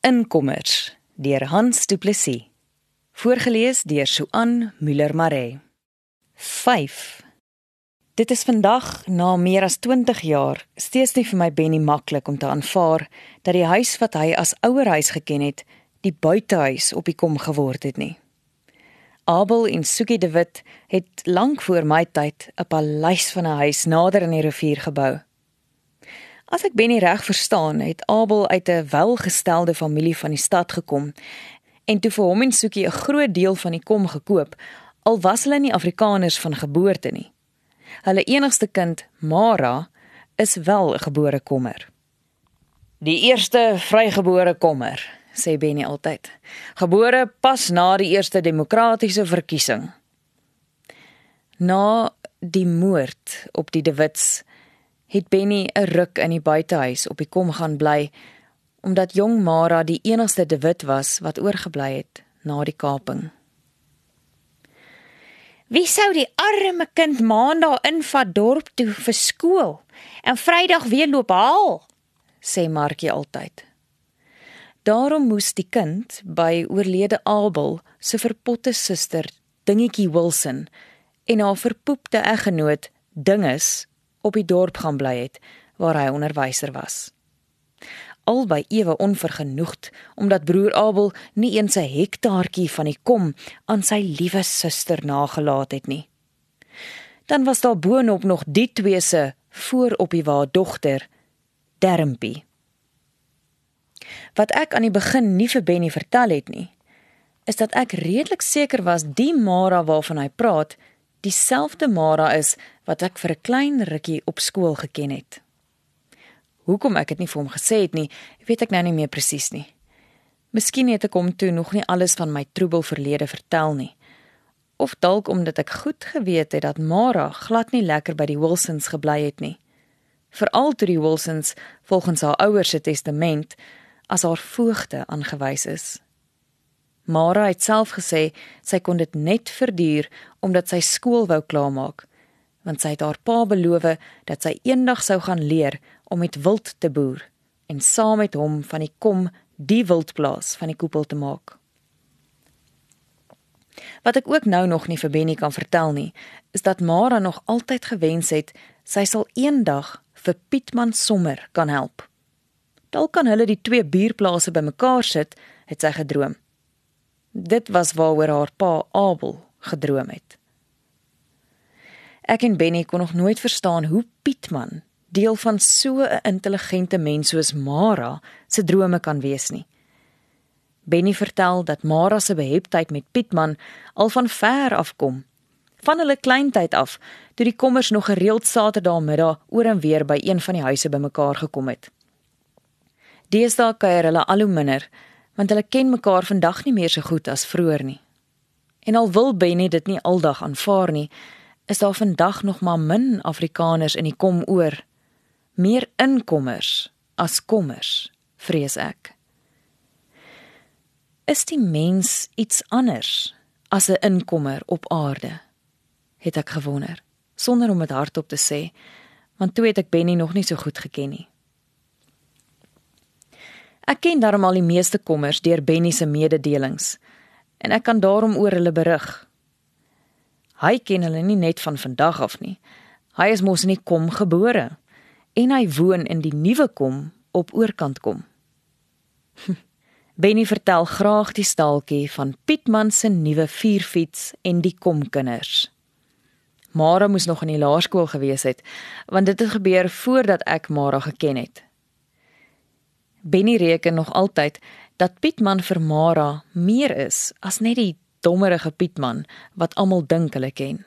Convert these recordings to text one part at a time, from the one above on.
Inkommers deur Hans Du Plessis. Voorgeles deur Suan Müller Maree. 5. Dit is vandag na meer as 20 jaar steeds nie vir my Benny maklik om te aanvaar dat die huis wat hy as ouerhuis geken het, die buitehuis op die kom geword het nie. Abel en Sukie de Wit het lank voor my tyd 'n paleis van 'n huis nader aan die rivier gebou. As ek Benny reg verstaan, het Abel uit 'n welgestelde familie van die stad gekom en toe vir hom en Soekie 'n groot deel van die kom gekoop, al was hulle nie Afrikaners van geboorte nie. Hulle enigste kind, Mara, is wel 'n gebore kommer. Die eerste vrygebore kommer, sê Benny altyd. Gebore pas na die eerste demokratiese verkiesing. Na die moord op die De Wits het Benny 'n ruk in die buitehuis op die kom gaan bly omdat jong Mara die enigste De Wit was wat oorgebly het na die kaping. Wie sou die arme kind maandag invat dorp toe vir skool en Vrydag weer loop haal? sê Markie altyd. Daarom moes die kind by oorlede Abel se verpotte suster, Dingetjie Wilson, en haar verpoepte eggenoot, Dinges, op die dorp gaan bly het waar hy onderwyser was. Albei ewe onvergenoegd omdat broer Abel nie eens 'n hektaartjie van die kom aan sy liewe suster nagelaat het nie. Dan was daar boonop nog die twee se voorop die waar dogter Dermpie. Wat ek aan die begin nie vir Benny vertel het nie, is dat ek redelik seker was die Mara waarvan hy praat, dieselfde Mara is wat ek vir 'n klein rukkie op skool geken het. Hoekom ek dit nie vir hom gesê het nie, weet ek nou nie meer presies nie. Miskien het ek hom toe nog nie alles van my troebel verlede vertel nie. Of dalk omdat ek goed geweet het dat Mara glad nie lekker by die Wilsons gebly het nie. Veral toe die Wilsons volgens haar ouers se testament as haar voogte aangewys is. Mara het self gesê sy kon dit net verduur omdat sy skool wou klaarmaak want sy het haar pa beloof dat sy eendag sou gaan leer om met wild te boer en saam met hom van die kom die wildplaas van die koepel te maak. Wat ek ook nou nog nie vir Benny kan vertel nie, is dat Mara nog altyd gewens het sy sal eendag vir Pietman Sommer kan help. Dalk kan hulle die twee buurplase bymekaar sit, het sy gedroom. Dit was waaroor haar pa Abel gedroom het. Ek en Benny kon nog nooit verstaan hoe Pietman, deel van so 'n intelligente mens soos Mara, se drome kan wees nie. Benny vertel dat Mara se beheptheid met Pietman al van ver af kom. Van hulle kleintyd af, toe die kommers nog gereeld Saterdagmiddag oor en weer by een van die huise bymekaar gekom het. Deesdae kuier hulle al hoe minder, want hulle ken mekaar vandag nie meer so goed as vroeër nie. En al wil Benny dit nie aldag aanvaar nie, is daar vandag nog maar min Afrikaners in die kom oor. Meer inkommers as kommers, vrees ek. Is die mens iets anders as 'n inkommer op aarde? Het ek gewonder, sonder om dit hardop te sê, want toe het ek Benny nog nie so goed geken nie. Ek ken darm al die meeste kommers deur Benny se mededelings en ek kan daarom oor hulle berig. Hy ken hulle nie net van vandag af nie. Hy is mos in die kom gebore en hy woon in die nuwe kom op oorkant kom. Benny vertel graag die staaltjie van Pietman se nuwe vierfiets en die komkinders. Mara moes nog in die laerskool gewees het, want dit het gebeur voordat ek Mara geken het. Benny reken nog altyd dat Pietman vir Mara meer is as net die dommerige Pietman wat almal dink hulle ken.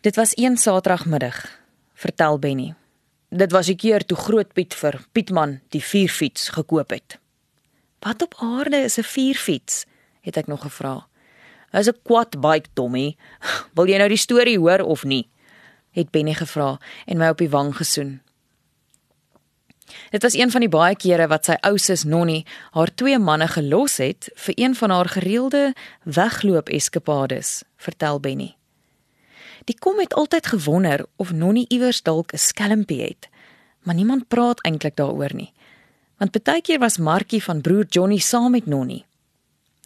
Dit was een Saterdagmiddag, vertel Benny. Dit was 'n keer toe Groot Piet vir Pietman die vierfiets gekoop het. Wat op aarde is 'n vierfiets? het ek nog gevra. Is 'n quad bike, Tommy. Wil jy nou die storie hoor of nie? het Benny gevra en my op die wang gesoen. Dit was een van die baie kere wat sy ou sus Nonnie haar twee manne gelos het vir een van haar gereelde wegloop eskapades, vertel Benny. Die kom het altyd gewonder of Nonnie iewers dalk 'n skelmpie het, maar niemand praat eintlik daaroor nie. Want baie keer was Markie van broer Johnny saam met Nonnie.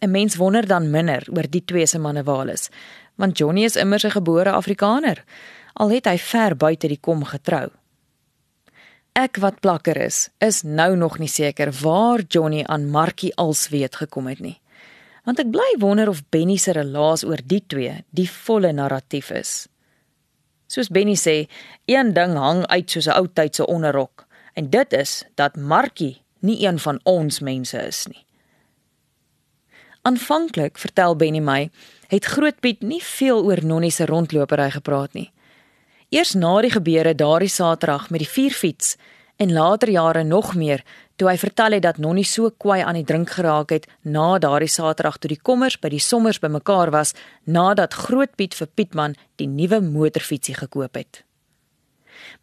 'n Mens wonder dan minder oor die twee se manewales, want Johnny is immers 'n gebore Afrikaner, al het hy ver buite die kom getrou. Ek wat plakker is, is nou nog nie seker waar Johnny aan Markie als weet gekom het nie. Want ek bly wonder of Benny se relaas oor die twee die volle narratief is. Soos Benny sê, een ding hang uit soos 'n ou tydse onderrok, en dit is dat Markie nie een van ons mense is nie. Aanvanklik, vertel Benny my, het Groot Piet nie veel oor Nonnie se rondlopery gepraat nie. Eers na die gebeure daardie Saterdag met die vierfiets en later jare nog meer toe hy vertel het dat Nonnie so kwaai aan die drink geraak het na daardie Saterdag toe die kommers by die sommers bymekaar was nadat Groot Piet vir Pietman die nuwe motorfietsie gekoop het.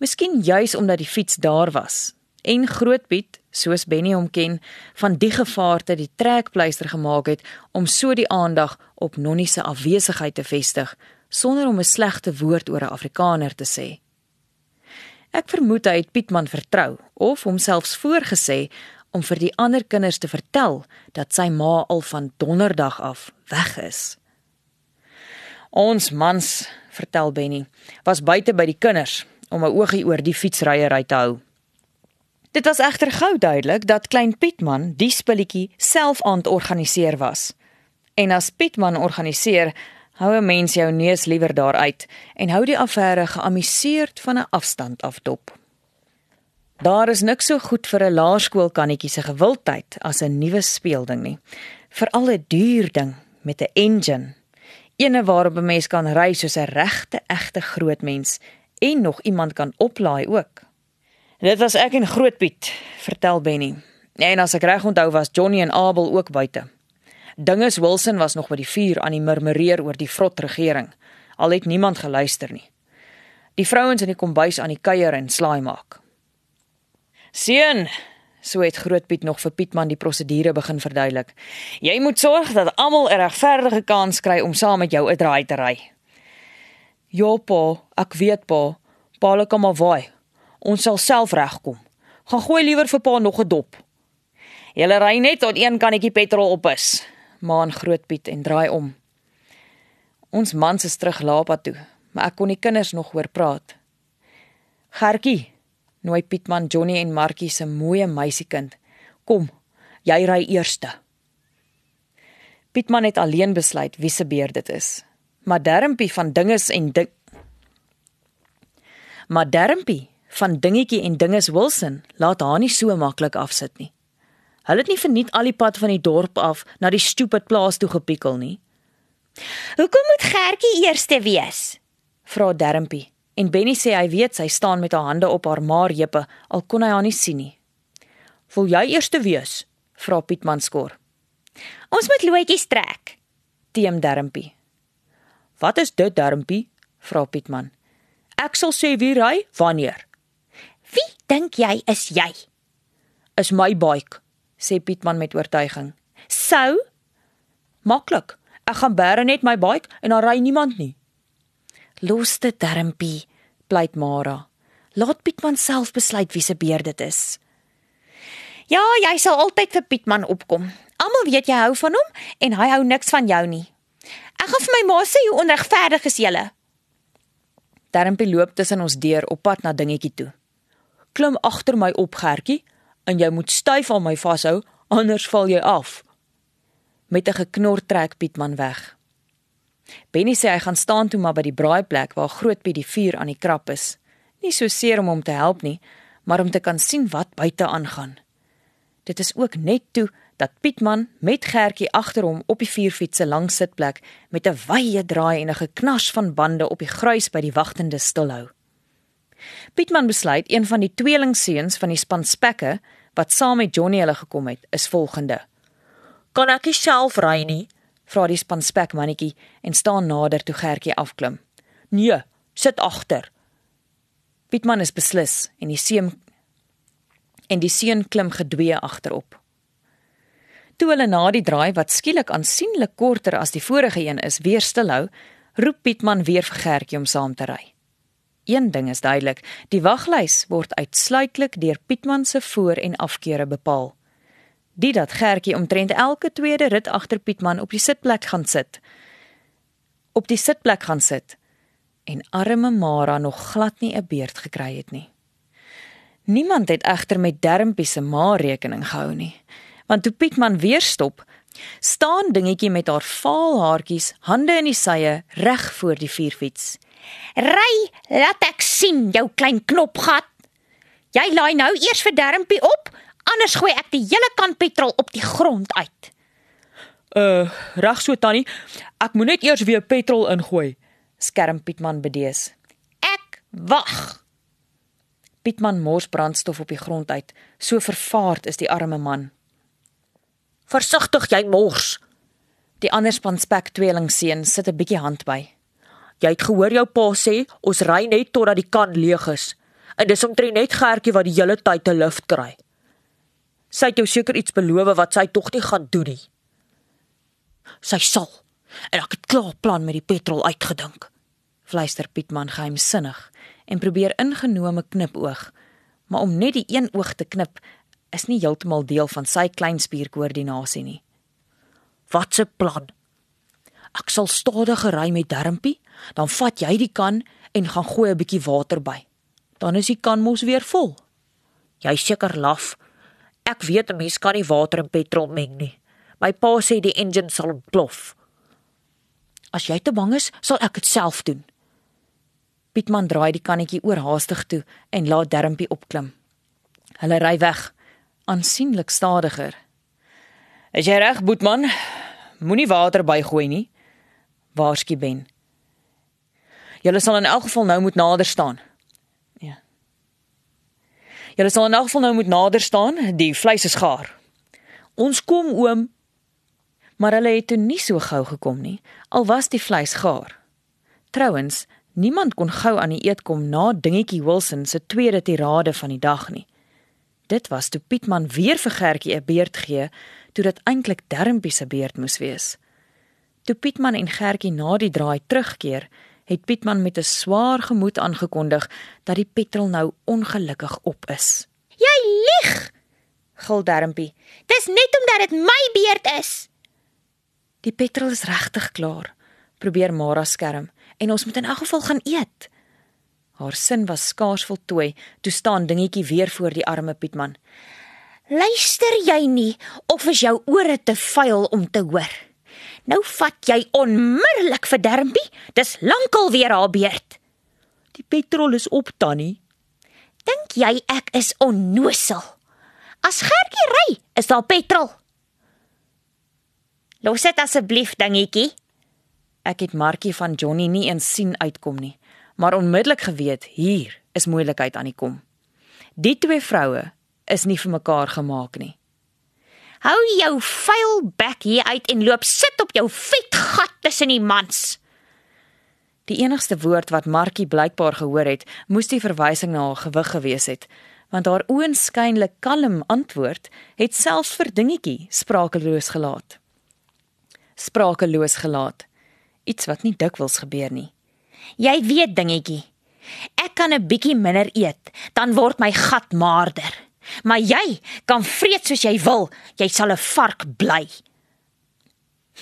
Miskien juis omdat die fiets daar was en Groot Piet, soos Benny hom ken, van die gevaarte die trekpleister gemaak het om so die aandag op Nonnie se afwesigheid te vestig sonder om 'n slegte woord oor 'n Afrikaner te sê. Ek vermoed hy het Pietman vertrou of homselfs voorgesê om vir die ander kinders te vertel dat sy ma al van donderdag af weg is. Ons mans, vertel Benny, was buite by die kinders om 'n oogie oor die fietsryery te hou. Dit was egter gou duidelik dat klein Pietman die spulletjie self aan organiseer was. En as Pietman organiseer, hou 'n mens jou neus liewer daar uit en hou die affære geamuseerd van 'n afstand af dop. Daar is niks so goed vir 'n laerskoolkannetjie se gewildheid as 'n nuwe speelding nie. Veral 'n duur ding met 'n engine. Eene waarop 'n mens kan ry soos 'n regte egte groot mens en nog iemand kan oplaai ook. Dit was ek en Grootpiet, vertel Benny. En as ek reg onthou was Johnny en Abel ook buite. Dinges Wilson was nog by die vuur aan die murmureer oor die vrot regering. Al het niemand geluister nie. Die vrouens in die kombuis aan die kuier en slaai maak. Seun, so het Grootpiet nog vir Pietman die prosedure begin verduidelik. Jy moet sorg dat almal 'n regverdige kans kry om saam met jou 'n draai te ry. Ja pa, ek weet pa. Pa kom maar waai. Ons sal self regkom. Gaan gooi liewer vir pa nog 'n dop. Julle ry net tot een kannetjie petrol op is. Maan Grootpiet en draai om. Ons mans is terug Lapa toe, maar ek kon die kinders nog hoor praat. Gertjie, nooi Pietman Johnny en Markie se mooi meisiekind. Kom, jy ry eerste. Pietman het alleen besluit wie se beer dit is maar Dermpie van dinges en ding Maar Dermpie van dingetjie en dinges Wilson laat haar nie so maklik afsit nie. Hulle het nie verniet al die pad van die dorp af na die stupid plaas toe gepikkel nie. Hoekom moet Gertjie eerste wees? vra Dermpie en Benny sê hy weet sy staan met haar hande op haar maarheupe al kon hy haar nie sien nie. "Wil jy eerste wees?" vra Pietman skor. "Ons moet loetjies trek." Teem Dermpie. Wat is dit, Darmpie? vra Pietman. Ek sal sê wie ry wanneer. Wie dink jy is jy? Is my bike, sê Pietman met oortuiging. Sou maklik. Ek gaan bære net my bike en dan ry niemand nie. Los dit, Darmpie, pleit Mara. Laat Pietman self besluit wie se beer dit is. Ja, jy sal altyd vir Pietman opkom. Almal weet jy hou van hom en hy hou niks van jou nie. Ek gaan vir my ma sê hoe onregverdig is julle. Darmpie loop tussen ons deur op pad na dingetjie toe. Klim agter my op, Gertjie, en jy moet styf aan my vashou, anders val jy af. Met 'n geknor trek Pietman weg. Benny sê hy gaan staan toe maar by die braaiplek waar Grootpiet die vuur aan die krap is. Nie so seer om hom te help nie, maar om te kan sien wat buite aangaan. Dit is ook net toe dat Pietman met Gertjie agter hom op die vierfietsse langs sitplek met 'n wye draai en 'n geknars van bande op die gruis by die wagtende stilhou. Pietman besluit een van die tweelingseuns van die span spekke wat saam met Johnny hulle gekom het, is volgende. "Kan ek self ry nie?" vra die span spek mannetjie en staan nader toe Gertjie afklim. "Nee, sit agter." Pietman is beslis en die seun en die seun klim gedwee agterop. Toe hulle na die draai wat skielik aansienlik korter as die vorige een is, weer stilhou, roep Pietman weer vir Gertjie om saam te ry. Een ding is duidelik, die waglys word uitsluitlik deur Pietman se voor- en afkeure bepaal. Dit dat Gertjie omtrent elke tweede rit agter Pietman op die sitplek gaan sit. Op die sitplek gaan sit en arme Mara nog glad nie 'n beurt gekry het nie. Niemand het egter met Dermpie se ma rekening gehou nie, want toe Pietman weer stop, staan dingetjie met haar vaal haartjies, hande in die sye, reg voor die vierfiets. Ry, laat ek sien jou klein knopgat. Jy laai nou eers vir Dermpie op, anders gooi ek die hele kan petrol op die grond uit. Uh, reg so tannie. Ek moet net eers weer petrol ingooi. Skerm Pietman bedees. Ek wag. Pietman mors brandstof op die grond uit. So vervaard is die arme man. Versigtig jy mors. Die ander span spek tweelingseun sit 'n bietjie hand by. Jy het gehoor jou pa sê ons ry net totdat die kan leeg is. En dis omtrent net Gertjie wat die hele tyd 'n lift kry. Sy het jou seker iets beloof wat sy tog nie gaan doen nie. Sy sal. En ek het klaar plan met die petrol uitgedink. Fluister Pietman geheimsinnig en probeer ingenome knipoog. Maar om net die een oog te knip is nie heeltemal deel van sy kleinspierkoördinasie nie. Wat 'n plan? Ek sal stadiger ry met Dermpie, dan vat jy die kan en gaan gooi 'n bietjie water by. Dan is die kan mos weer vol. Jy seker laf. Ek weet 'n mens kan nie water en petrol meng nie. My pa sê die engine sal ontplof. As jy te bang is, sal ek dit self doen. Pietman draai die kannetjie oorhaastig toe en laat Dermpie opklim. Hulle ry weg, aansienlik stadiger. "Is jy reg, Boetman? Moenie water bygooi nie." Waarsku Ben. "Julle sal in elk geval nou moet nader staan." Ja. "Julle sal in elk geval nou moet nader staan, die vleis is gaar." "Ons kom, oom." Maar hulle het toe nie so gou gekom nie, al was die vleis gaar. Trouwens, niemand kon gou aan die eet kom na dingetjie Wilson se tweede tirade van die dag nie. Dit was toe Pietman weer vir Gertjie 'n beurt gee, toe dit eintlik Dermpie se beurt moes wees. Toe Pietman en Gertjie na die draai terugkeer, het Pietman met 'n swaar gemoed aangekondig dat die petrol nou ongelukkig op is. "Jy lieg!" gil Dermpie. "Dis net omdat dit my beurt is." "Die petrol is regtig klaar," probeer Mara skerm, "en ons moet in elk geval gaan eet." Haar sin was skaars voltooi, toe staan dingetjie weer voor die arme Pietman. "Luister jy nie of is jou ore te vuil om te hoor?" Nou vat jy onmiddellik vir Dermpie. Dis lankal weer haar beurt. Die petrol is op, Tannie. Dink jy ek is onnosel? As Gertjie ry, is daar petrol. Los dit asseblief, dingetjie. Ek het Markie van Johnny nie eens sien uitkom nie, maar onmiddellik geweet hier is moeilikheid aan die kom. Die twee vroue is nie vir mekaar gemaak nie. Hou jou vuil bek hier uit en loop sit op jou vet gat tussen die mans. Die enigste woord wat Markie blykbaar gehoor het, moes die verwysing na haar gewig gewees het, want haar oënskynlik kalm antwoord het selfs vir dingetjie sprakeloos gelaat. Sprakeloos gelaat. Iets wat nie dikwels gebeur nie. Jy weet dingetjie. Ek kan 'n bietjie minder eet, dan word my gat maarder. Maar jy kan vreet soos jy wil, jy sal 'n vark bly.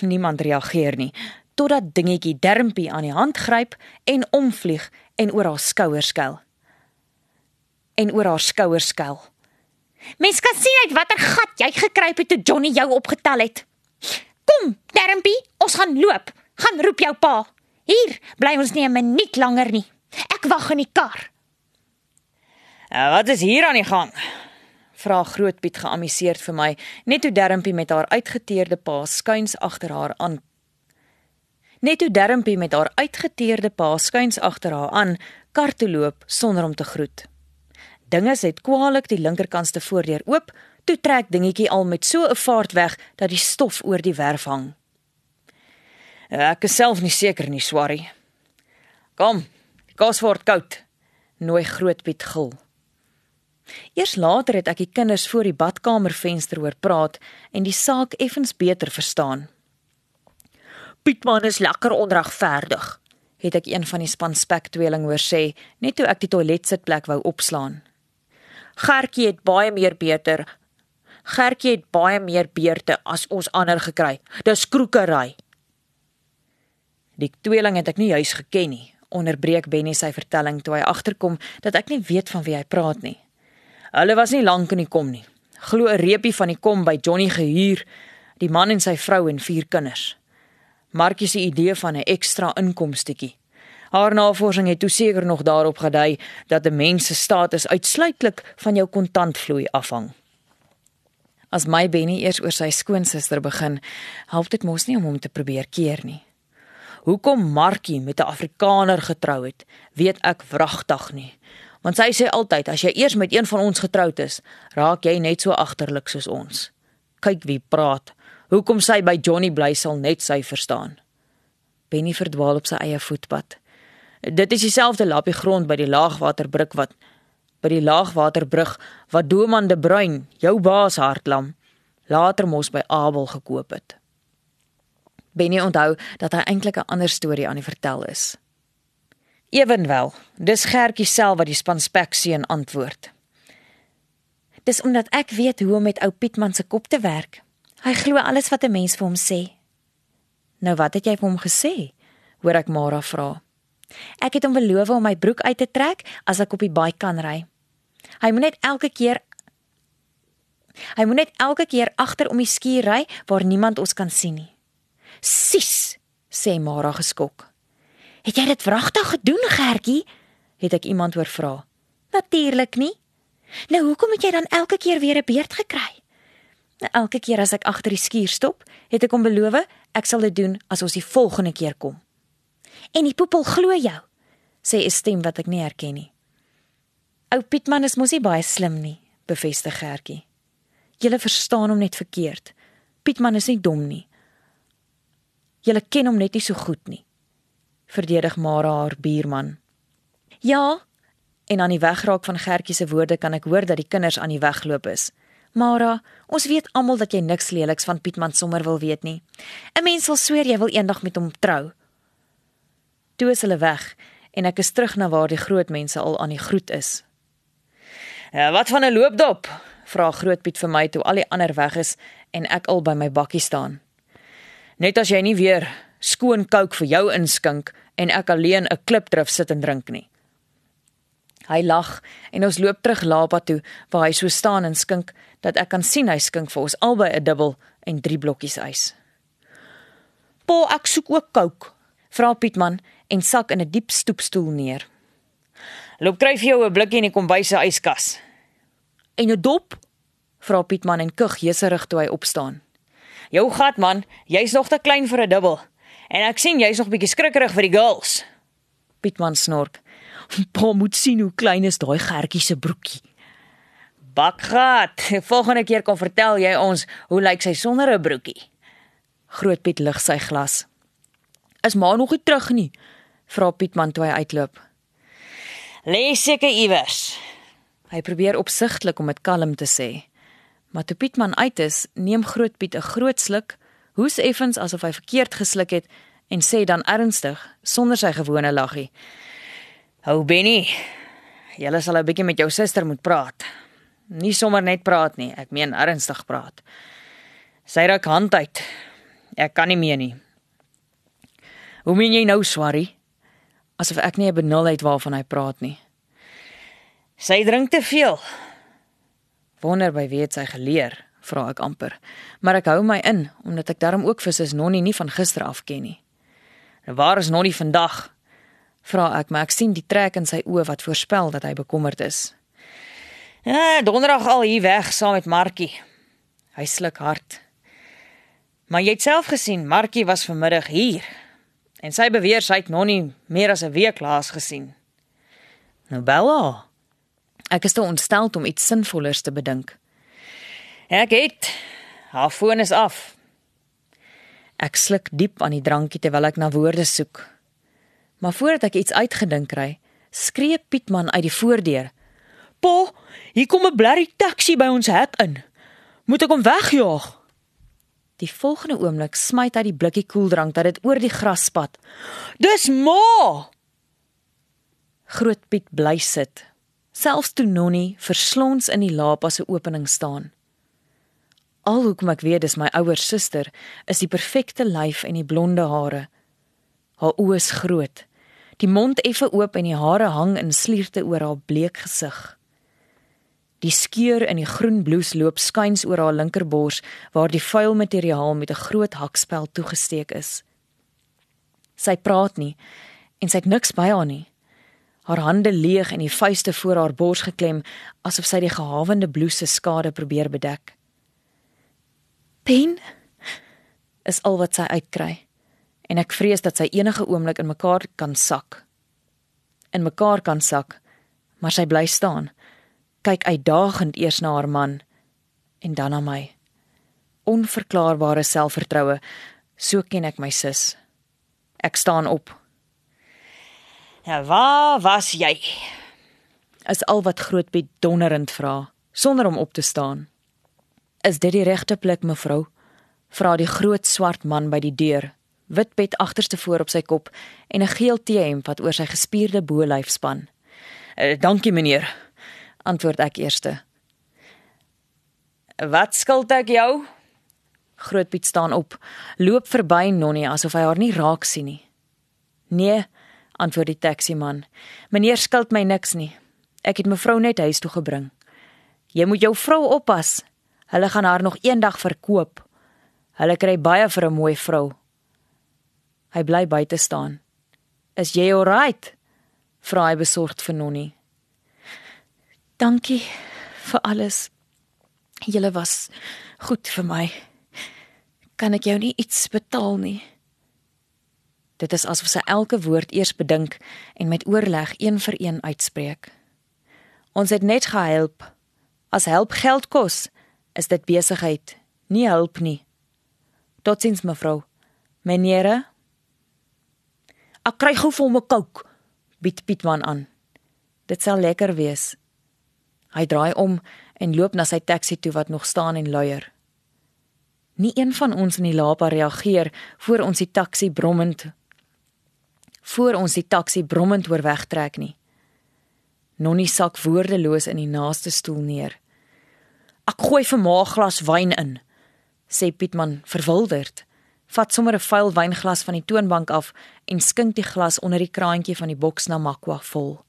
Niemand reageer nie totdat dingetjie Dermpie aan die hand gryp en omvlieg en oor haar skouer skuil. En oor haar skouer skuil. Mens kan sien uit watter gat jy gekruip het toe Johnny jou opgetel het. Kom, Dermpie, ons gaan loop. Gaan roep jou pa. Hier bly ons nie 'n minuut langer nie. Ek wag in die kar. Uh, wat is hier aan die gang? Vra Grootpiet geamuseerd vir my, net toe Dermpie met haar uitgeteerde pa skuins agter haar aan. Net toe Dermpie met haar uitgeteerde pa skuins agter haar aan, kar toe loop sonder om te groet. Dinges het kwaliek die linkerkantste voordeur oop, toe trek dingetjie al met so 'n vaart weg dat die stof oor die werf hang. Ek is self nie seker nie, Swarrie. Kom, kos word koud, nooi Grootpiet gil. Eers later het ek die kinders voor die badkamervenster hoor praat en die saak effens beter verstaan. Pietman is lekker onregverdig, het ek een van die span spek tweeling hoor sê net toe ek die toiletsitplek wou opslaan. Gertjie het baie meer beter. Gertjie het baie meer beerte as ons ander gekry. Dis kroekery. Die tweeling het ek nie juis geken nie, onderbreek Benny sy vertelling toe hy agterkom dat ek nie weet van wie hy praat nie. Hulle was nie lank in die kom nie. Glo 'n reepie van die kom by Johnny gehuur, die man en sy vrou en vier kinders. Markie se idee van 'n ekstra inkomstetjie. Haar navorsing het toe seker nog daarop gedui dat 'n mens se status uitsluitlik van jou kontantvloei afhang. As my Benny eers oor sy skoonsister begin, help dit mos nie om hom te probeer keer nie. Hoekom Markie met 'n Afrikaner getrou het, weet ek wragtig nie. Want sy sê altyd as jy eers met een van ons getroud is, raak jy net so agterlik soos ons. Kyk wie praat. Hoekom sy by Johnny bly sal net sy verstaan. Benny verdwaal op sy eie voetpad. Dit is dieselfde lappie grond by die laagwaterbrug wat by die laagwaterbrug wat Doman de Bruin, jou baas hartlam, later mos by Abel gekoop het. Benny onthou dat hy eintlik 'n ander storie aan die vertel is. Ewenwel, dis Gertjie self wat die spanspek seun antwoord. Dis omdat ek weet hoe om met ou Pietman se kop te werk. Hy glo alles wat 'n mens vir hom sê. Nou wat het jy vir hom gesê? Hoor ek Mara vra. Ek het hom beloof om my broek uit te trek as ek op die baie kan ry. Hy moet net elke keer Hy moet net elke keer agter om die skuur ry waar niemand ons kan sien nie. "Sis," sê Mara geskok. "Het jy dit wragtig gedoen, Gertjie?" het ek iemand hoor vra. "Natuurlik nie. Nou hoekom het jy dan elke keer weer 'n beerd gekry?" Elke keer as ek agter die skuur stop, het ek hom beloof ek sal dit doen as ons die volgende keer kom. En die poepel glo jou, sê 'n stem wat ek nie herken nie. Ou Pietman is mos nie baie slim nie, bevestig Gertjie. Julle verstaan hom net verkeerd. Pietman is nie dom nie. Julle ken hom net nie so goed nie. Verdedig Mara haar buurman. Ja, en aan die wegraak van Gertjie se woorde kan ek hoor dat die kinders aan die wegloop is. Mara, ons weet almal dat jy niks leeliks van Pietman sommer wil weet nie. 'n Mens sal sweer jy wil eendag met hom trou. Toe is hulle weg en ek is terug na waar die groot mense al aan die groet is. Ja, wat van 'n loopdop? vra Groot Piet vir my toe al die ander weg is en ek al by my bakkie staan. Net as jy nie weer skoon kook vir jou inskink en ek alleen 'n klipdrif sit en drink nie. Hy lag en ons loop terug Lapa toe waar hy so staan en skink dat ek kan sien hy skink vir ons albei 'n dubbel en drie blokkies ys. "Pa, ek soek ook kook," vra Pietman en sak in 'n diep stoepstoel neer. "Loop kry vir jou 'n blikkie in die kombuis se yskas." "En 'n dop?" vra Pietman en kug jeserig toe hy opstaan. "Jou gat man, jy's nog te klein vir 'n dubbel. En ek sien jy's nog bietjie skrikkerig vir die girls." Pietman snork. Pa moet sien hoe klein is daai gertjie se broekie. Bakgat, volgende keer kom vertel jy ons hoe lyk sy sonder 'n broekie. Groot Piet lig sy glas. Is ma nog nie terug nie? Vra Pietman toe hy uitloop. Lê seker iewers. Hy probeer opsigtelik om dit kalm te sê. Maar toe Pietman uit is, neem Groot Piet 'n groot sluk, hoes effens asof hy verkeerd gesluk het en sê dan ernstig, sonder sy gewone laggie: "Hou Benny, jy sal 'n bietjie met jou suster moet praat." Nie sommer net praat nie, ek meen ernstig praat. Sy raak hand uit. Ek kan nie meer nie. Hoe meen jy nou, Swarrie? Asof ek nie 'n benul het waarvan hy praat nie. Sy drink te veel. Wonder by wie het sy geleer, vra ek amper. Maar ek hou my in omdat ek darm ook vir sis Nonnie nie van gister af ken nie. En waar is Nonnie vandag? Vra ek, maar ek sien die trek in sy oë wat voorspel dat hy bekommerd is. Ja, donderdag al hier weg saam met Markie. Hy sluk hard. Maar jy het self gesien, Markie was vanmiddag hier. En sy beweer sy het Nonnie meer as 'n week laas gesien. Nou Bella, Ek is te ontstel om iets sinvollers te bedink. Ek het haar foon is af. Ek sluk diep aan die drankie terwyl ek na woorde soek. Maar voordat ek iets uitgedink kry, skree Pietman uit die voordeur. "Pa, hier kom 'n blerrie taxi by ons hek in. Moet ek hom wegjaag?" Die volgende oomblik smyt hy die blikkie koeldrank dat dit oor die gras spat. "Dis ma!" Groot Piet bly sit. Selfs toe Nonnie verslons in die lapa se opening staan. Alhoewel ek weet dis my ouer suster, is die perfekte lyf en die blonde hare. Haar oë is groot. Die mond effe oop en die hare hang in slierte oor haar bleek gesig. Die skeur in die groen blouse loop skuins oor haar linkerbors waar die vuil materiaal met 'n groot hakspel toegesteek is. Sy praat nie en sy het niks by haar nie. Haar hande leeg en die vuiste voor haar bors geklem asof sy die gehawende blouse se skade probeer bedek. "Pen?" is al wat sy uitkry en ek vrees dat sy enige oomblik in mekaar kan sak. In mekaar kan sak, maar sy bly staan kyk uitdagend eers na haar man en dan na my. Onverklaarbare selfvertroue, so ken ek my sis. Ek staan op. Ja, waar was jy? Is al wat Grootpiet donderend vra, sonder om op te staan. Is dit die regte plek, mevrou? Vra die groot swart man by die deur, wit pet agterste voor op sy kop en 'n geel T-hemp wat oor sy gespierde bolyf span. Uh, dankie meneer, antwoord ek eerste. Wat skuld ek jou? Grootpiet staan op, loop verby Nonnie asof hy haar nie raak sien nie. Nee, antwoord die taksiman. Meneer skuld my niks nie. Ek het mevrou net huis toe gebring. Jy moet jou vrou oppas. Hulle gaan haar nog eendag verkoop. Hulle kry baie vir 'n mooi vrou. Hy bly buite staan. Is jy alright? Vra hy besorgd vir Nonnie. Dankie vir alles. Julle was goed vir my. Kan ek jou nie iets betaal nie? Dit is asof sy elke woord eers bedink en met oorleg een vir een uitspreek. Ons het net gehelp. As help geld kos, is dit besigheid, nie hulp nie. Totsiens mevrou. Meneere. Ek kry gou vir hom 'n kook, bied Pietman aan. Dit sal lekker wees. Hy draai om en loop na sy taxi toe wat nog staan en luier. Nie een van ons in die lapa reageer voor ons die taxi brommend voor ons die taxi brommend oor wegtrek nie. Nonnie sak woordeloos in die naaste stoel neer. Ek gooi vir ma 'n glas wyn in, sê Pietman verwilderd. Vat sommer 'n vuil wynglas van die toonbank af en skink die glas onder die kraantjie van die boks na Makwa vol.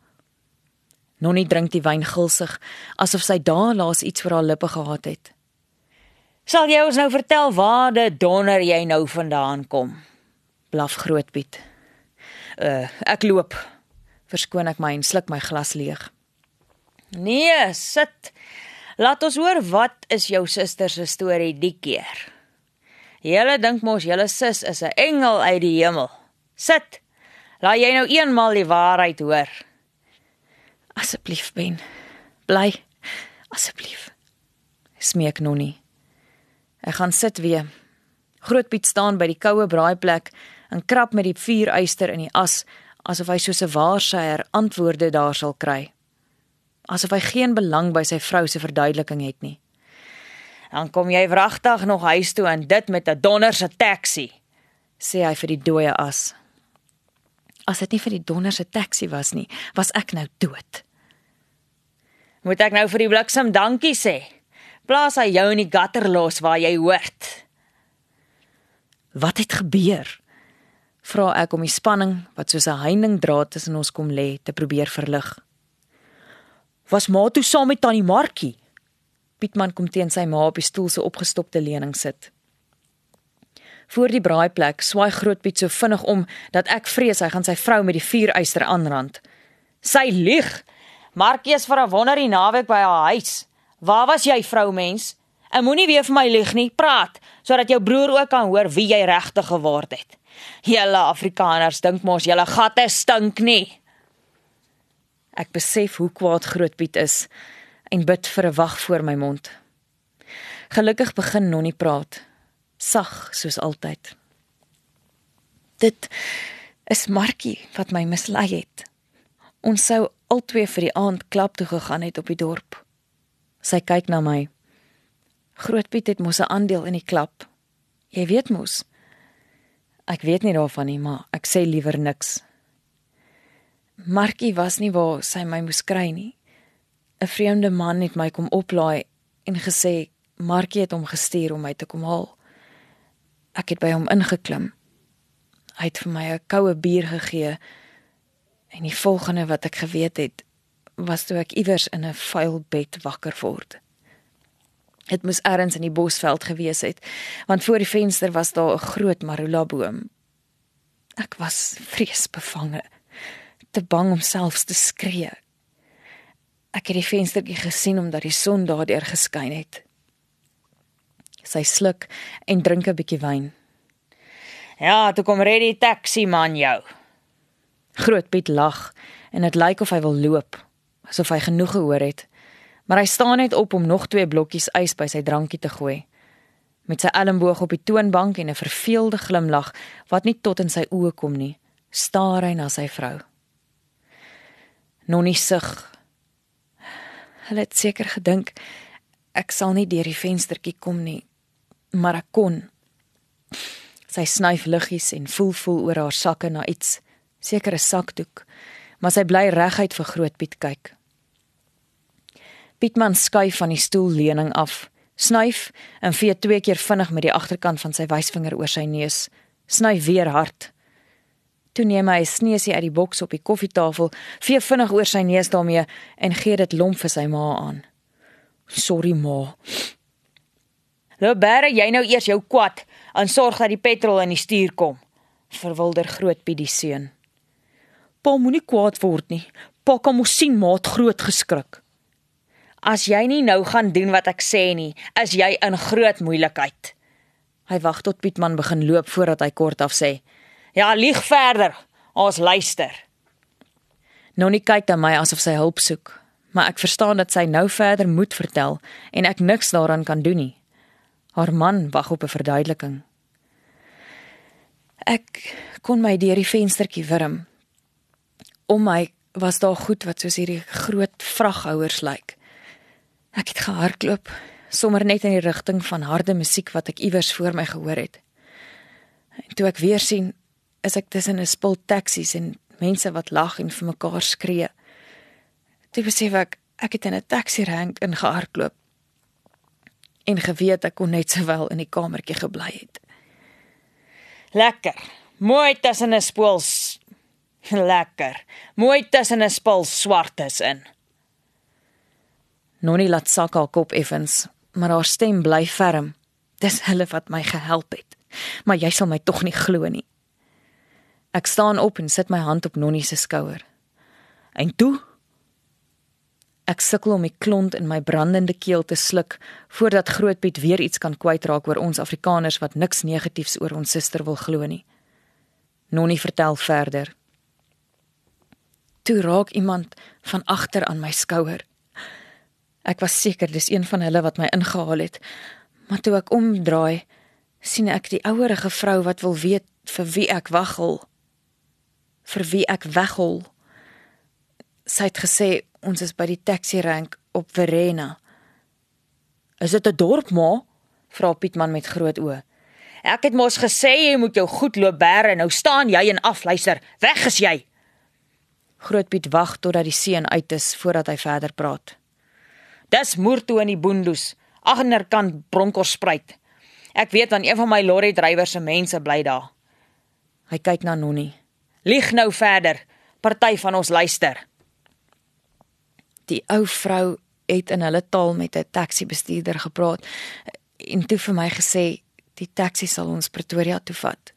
Nonnie drink die wyn gulsig asof sy daarlaas iets vir haar lippe gehad het. Sal jy ons nou vertel waar die donder jy nou vandaan kom? Blaf Grootpiet. Uh, ek loop. Verskoon ek my en sluk my glas leeg. Nee, sit. Laat ons hoor wat is jou suster se storie die keer. Julle dink mos julle sus is 'n engel uit die hemel. Sit. Laat jy nou eenmal die waarheid hoor. Asseblief, Ben. Bly. Asseblief. Smeek Nonnie. Ek gaan sit weer. Grootpiet staan by die koue braaiplek en krap met die vuuryster in die as asof hy soos 'n waarsêer antwoorde daar sal kry. Asof hy geen belang by sy vrou se verduideliking het nie. Dan kom jy wragtig nog huis toe en dit met 'n donder se taxi, sê hy vir die dooie as. As dit nie vir die donder se taxi was nie, was ek nou dood. Moet ek nou vir die bliksem dankie sê? Plaas hy jou in die gutter los waar jy hoort. Wat het gebeur? Vra ek om die spanning wat soos 'n heining tussen ons kom lê te probeer verlig. Was ma toe saam met tannie Markie? Pietman kom teen sy ma op die stoel se opgestopte leuning sit. Voor die braaiplek swaai Grootpiet so vinnig om dat ek vrees hy gaan sy vrou met die vuuryster aanrand. Sy lieg. Markies vir 'n wonder die naweek by haar huis. Waar was jy, vroumens? En moenie weer vir my lieg nie. Praat sodat jou broer ook kan hoor wie jy regtig geword het. Julle Afrikaners dink mos julle gatte stink nie. Ek besef hoe kwaad Grootpiet is en bid vir 'n wag voor my mond. Gelukkig begin Nonnie praat sag soos altyd. Dit is Markie wat my mislei het. Ons sou albei vir die aand klap toe gegaan het op die dorp. Sy kyk na my. Grootpiet het mos 'n aandeel in die klap. Jy weet mos. Ek weet nie daarvan nie, maar ek sê liewer niks. Markie was nie waar sy my moes kry nie. 'n Vreemde man het my kom oplaai en gesê Markie het hom gestuur om my te kom haal. Ek het by hom ingeklim. Hy het vir my 'n koue bier gegee. En die volgende wat ek geweet het, was toe ek iewers in 'n vuil bed wakker word. Dit moes ergens in die bosveld gewees het, want voor die venster was daar 'n groot marula boom. Ek was vreesbevange, te bang om selfs te skree. Ek het die venstertjie gesien omdat die son daardeur geskyn het. Sy sluk en drink 'n bietjie wyn. Ja, toe kom red die taxi man jou. Groot Piet lag en dit lyk of hy wil loop, asof hy genoeg gehoor het. Maar hy staan net op om nog twee blokkies ys by sy drankie te gooi. Met sy elmboog op die toonbank en 'n verveelde glimlag wat nie tot in sy oë kom nie, staar hy na sy vrou. Nonnie sug. Hulle het seker gedink ek sal nie deur die venstertjie kom nie, maar ek kon. Sy snyf liggies en voel voel oor haar sakke na iets, seker 'n sakdoek, maar sy bly reguit vir Groot Piet kyk. Pietman skuif van die stoelleuning af, snyf en vee twee keer vinnig met die agterkant van sy wysvinger oor sy neus, snyf weer hard. Toe neem hy 'n sneusie uit die boks op die koffietafel, vee vinnig oor sy neus daarmee en gee dit lomp vir sy ma aan. "Sorry ma." "Nou bære jy nou eers jou kwad en sorg dat die petrol in die stuur kom." Verwilder groot Piet die seun. "Pa moenie kwaad word nie. Pa kan mos sien maat groot geskrik." As jy nie nou gaan doen wat ek sê nie, is jy in groot moeilikheid. Hy wag tot Pietman begin loop voordat hy kortaf sê: "Ja, lieg verder. Ons luister." Nonnie kyk na my asof sy hulp soek, maar ek verstaan dat sy nou verder moet vertel en ek niks daaraan kan doen nie. Haar man wag op 'n verduideliking. Ek kon my deur die venstertjie wurm. Om my was daar goed wat soos hierdie groot vraghouers lyk. Ek het gehardloop, sommer net in die rigting van harde musiek wat ek iewers voor my gehoor het. En toe ek weer sien, is ek tussen 'n spul taksies en mense wat lag en vir mekaar skree. Toe besef ek ek het in 'n taxi rank ingehardloop en geweet ek kon net sowel in die kamertjie gebly het. Lekker. Mooi tussen 'n spoel. Lekker. Mooi tussen 'n spul swartes in. Nonnie laat sak haar kop effens, maar haar stem bly ferm. Dis hulle wat my gehelp het. Maar jy sal my tog nie glo nie. Ek staan op en sit my hand op Nonnie se skouer. En toe Ek sukkel om die klont in my brandende keel te sluk voordat Grootpiet weer iets kan kwytraak oor ons Afrikaners wat niks negatiefs oor ons suster wil glo nie. Nonnie vertel verder. Toe raak iemand van agter aan my skouer. Ek was seker dis een van hulle wat my ingehaal het, maar toe ek omdraai, sien ek die ouerige vrou wat wil weet vir wie ek waghol. Vir wie ek weghol. Sy het gesê ons is by die taxi rank op Verena. Is dit 'n dorp, ma? vra Pietman met groot oë. Ek het mos gesê jy moet jou goed loop bære, nou staan jy en afluister. Weg is jy. Grootpiet wag totdat die seun uit is voordat hy verder praat. Dis moertoe in die boendoes, agterkant Bronkhorstspruit. Ek weet van een van my lorry drywers se mense bly daar. Hy kyk na Nonnie. Lieg nou verder. Party van ons luister. Die ou vrou het in hulle taal met 'n taxi bestuurder gepraat en toe vir my gesê die taxi sal ons Pretoria toe vat.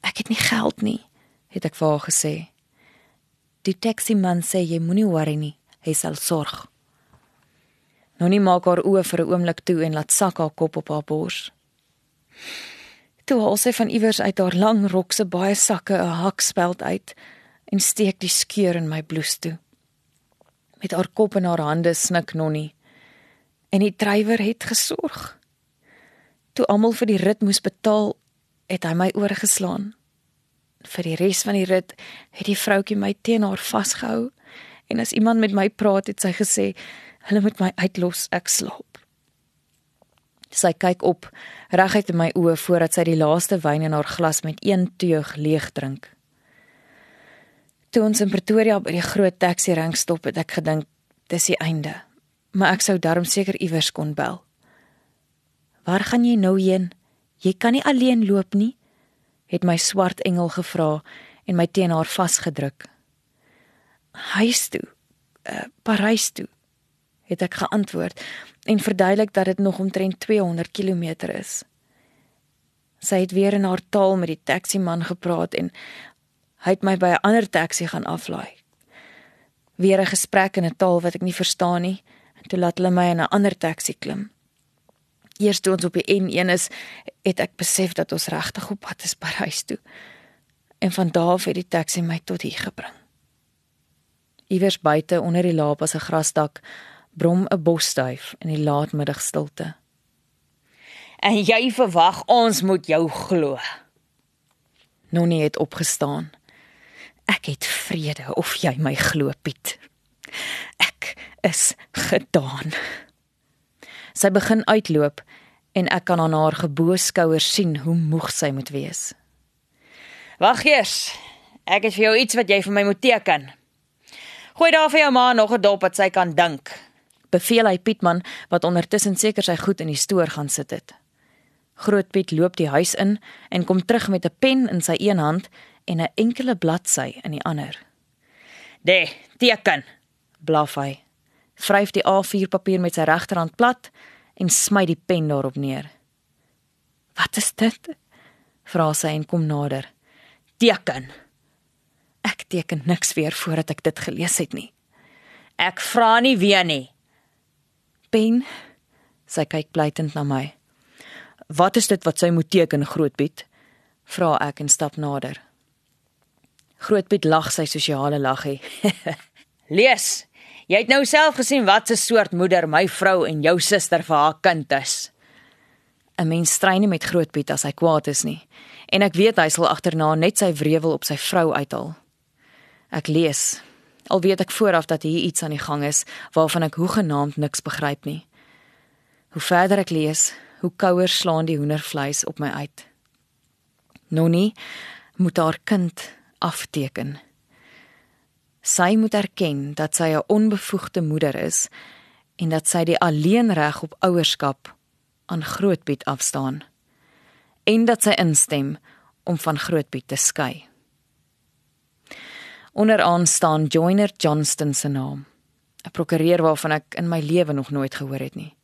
Ek het nie geld nie, het ek vir haar gesê. Die taxi man sê jy moenie worry nie, hy sal sorg. Nonnie maak haar oë vir 'n oomblik toe en laat sak haar kop op haar bors. Toe haal sy van iewers uit haar lang rok se baie sakke 'n hakspeld uit en steek die skeur in my blouse toe. Met haar kop in haar hande snik Nonnie. En die drywer het gesorg. Toe almal vir die rit moes betaal, het hy my oorgeslaan. Vir die res van die rit het die vroutjie my teen haar vasgehou en as iemand met my praat het sy gesê hulle moet my uitlos ek slaap. Sy kyk op, reguit in my oë voordat sy die laaste wyn in haar glas met een teug leeg drink. Toe ons in Pretoria by die groot taxi rank stop, het ek gedink dis die einde. Maar ek sou darm seker iewers kon bel. "Waar gaan jy nou heen? Jy kan nie alleen loop nie," het my swart engel gevra en my teen haar vasgedruk. "Huis toe. Uh, Parys toe," het ek geantwoord en verduidelik dat dit nog omtrent 200 km is. Sy het weer in haar taal met die taksiman gepraat en hy het my by 'n ander taxi gaan aflaai. Weer 'n gesprek in 'n taal wat ek nie verstaan nie en toe laat hulle my in 'n ander taxi klim. Eers toe ons op die N1 is, het ek besef dat ons regtig op pad is Parys toe. En van daar af het die taxi my tot hier gebring. Iewers buite onder die laap as 'n grasdak brom 'n bosduif in die laatmiddagstilte. En jy verwag ons moet jou glo. Nonnie het opgestaan. Ek het vrede of jy my glo, Piet. Ek is gedaan. Sy begin uitloop en ek kan aan haar geboeskouers sien hoe moeg sy moet wees. Wag eers. Ek het vir jou iets wat jy vir my moet teken. Gooi daar vir jou ma nog 'n dop wat sy kan dink beveel hy Pietman wat ondertussen seker sy goed in die stoor gaan sit het. Groot Piet loop die huis in en kom terug met 'n pen in sy een hand en 'n enkele bladsy in die ander. "De, teken," blaf hy. Vryf die A4 papier met sy regterhand plat en smy die pen daarop neer. "Wat is dit?" vra sy en kom nader. "Teken." Ek teken niks weer voordat ek dit gelees het nie. Ek vra nie weer nie. Ben, sy kyk blytend na my. Wat is dit wat sy moet teken, Grootpiet? vra ek en stap nader. Grootpiet lag sy sosiale laggie. Lees. Jy het nou self gesien wat 'n soort moeder my vrou en jou suster vir haar kind is. 'n Mens stry nie met Grootpiet as hy kwaad is nie, en ek weet hy sal agterna net sy wrevel op sy vrou uithaal. Ek lees al weet ek vooraf dat hier iets aan die gang is waarvan ek hoegenaamd niks begryp nie. Hoe verder ek lees, hoe kouer slaan die hoendervleis op my uit. Nonnie moet haar kind afteken. Sy moet erken dat sy 'n onbevoegde moeder is en dat sy die alleenreg op ouerskap aan Grootpiet afstaan en dat sy instem om van Grootpiet te skei. Onderaan staan Joyner Johnston se naam. 'n Prokureur waarvan ek in my lewe nog nooit gehoor het nie.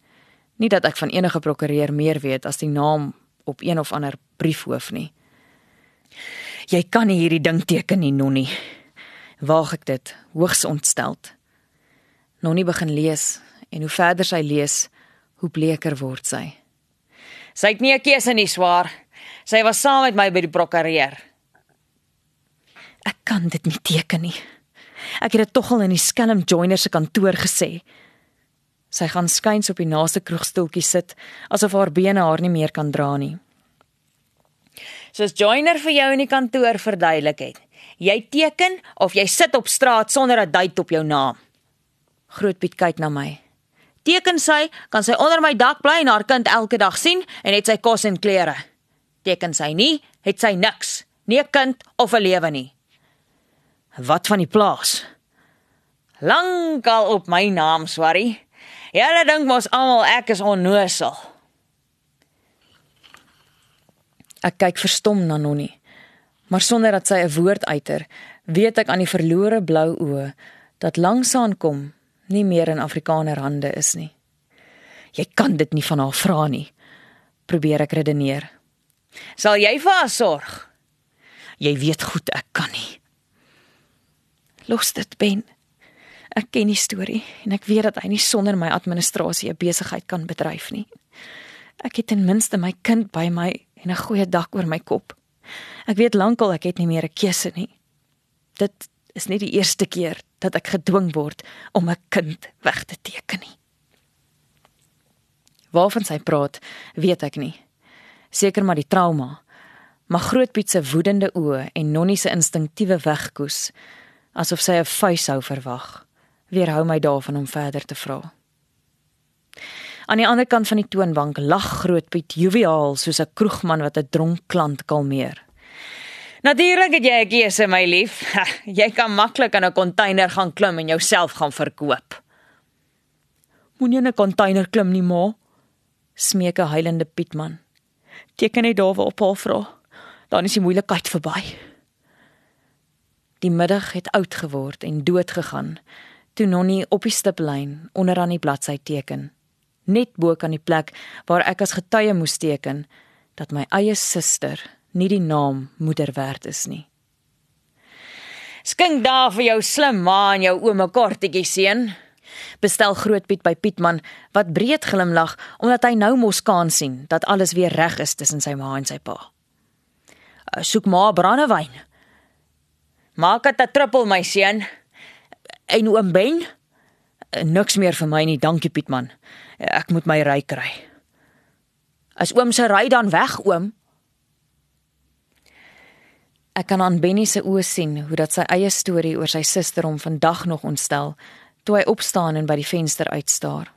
Nie dat ek van enige prokureur meer weet as die naam op een of ander briefhoof nie. Jy kan nie hierdie ding teken nie, Nonnie. Waag ek dit, hoogs ontsteld. Nonnie begin lees en hoe verder sy lees, hoe bleker word sy. Sy het nie 'n keuse nie, swaar. Sy was saam met my by die prokureur. Ek kan dit nie teken nie. Ek het dit tog al in die skelm joiner se kantoor gesê. Sy gaan skuins op die naaste kroegstoeltjie sit asof haar bene haar nie meer kan dra nie. Soos joiner vir jou in die kantoor verduidelik het. Jy teken of jy sit op straat sonder 'n duit op jou naam. Grootpiet kyk na my. Teken sy, kan sy onder my dak bly en haar kind elke dag sien en het sy kos en klere. Teken sy nie, het sy niks, nie 'n kind of 'n lewe nie. Wat van die plaas? Lankal op my naam, Swarry. Julle dink mos almal ek is onnosel. Ek kyk verstom na Nonnie, maar sonder dat sy 'n woord uiter, weet ek aan die verlore blou oë dat langsaan kom nie meer in Afrikaner hande is nie. Jy kan dit nie van haar vra nie, probeer ek redeneer. Sal jy vir haar sorg? Jy weet goed ek kan nie. Los dit, Ben. Ek ken die storie en ek weet dat hy nie sonder my administrasie 'n besigheid kan bedryf nie. Ek het ten minste my kind by my en 'n goeie dak oor my kop. Ek weet lankal ek het nie meer 'n keuse nie. Dit is nie die eerste keer dat ek gedwing word om 'n kind weg te teken nie. Waarvan sy praat, weet ek nie. Seker maar die trauma. Maar Grootpiet se woedende oë en Nonnie se instinktiewe wegkoes asof sy 'n vuis sou verwag. Weerhou my daarvan om verder te vra. Aan die ander kant van die toonbank lag Grootpiet joviaal soos 'n kroegman wat 'n dronk klant kalmeer. Natuurlik het jy 'n keuse, my lief. Ha, jy kan maklik in 'n container gaan klim en jouself gaan verkoop. Moenie in 'n container klim nie, ma. Smeek 'n huilende Pietman. Teken net daar waar op haar vra. Dan is die moeilikheid verby. Die middag het oud geword en dood gegaan toe Nonnie op die stiplyn onder aan die bladsy teken. Net bo kan die plek waar ek as getuie moes teken dat my eie suster nie die naam moeder werd is nie. Skink daar vir jou slim ma en jou ouma kortetjie seun. Bestel Grootpiet by Pietman wat breed glimlag omdat hy nou mos kan sien dat alles weer reg is tussen sy ma en sy pa. Soek maar brandewyn. Maak dit 'n trippel my seun. En oom Ben? Niks meer vir my nie, dankie Pietman. Ek moet my ry kry. As oom se ry dan weg, oom. Ek kan aan Benny se oë sien hoe dat sy eie storie oor sy suster hom vandag nog ontstel toe hy opstaan en by die venster uitstaar.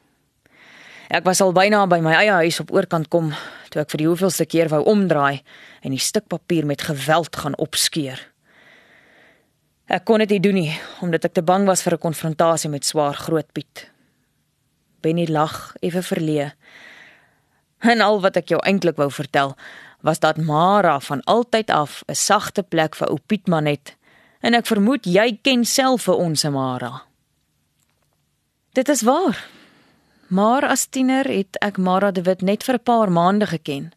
Ek was al byna by my eie huis op oorkant kom toe ek vir die hoeveelste keer wou omdraai en die stuk papier met geweld gaan opskeur. Ek kon dit nie doen nie omdat ek te bang was vir 'n konfrontasie met swaar groot Piet. Benny lag effe verleë. En al wat ek jou eintlik wou vertel was dat Mara van altyd af 'n sagte plek vir ou Pietman het en ek vermoed jy ken self vir ons Mara. Dit is waar. Maar as tiener het ek Mara de Wit net vir 'n paar maande geken.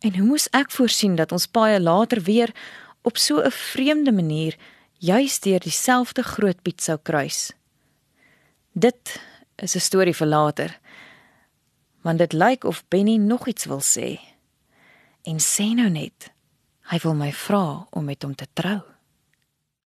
En hoe moes ek voorsien dat ons paie later weer op so 'n vreemde manier juis deur dieselfde groot Piet sou kruis. Dit is 'n storie vir later. Want dit lyk of Benny nog iets wil sê. En sê nou net, hy wil my vra om met hom te trou.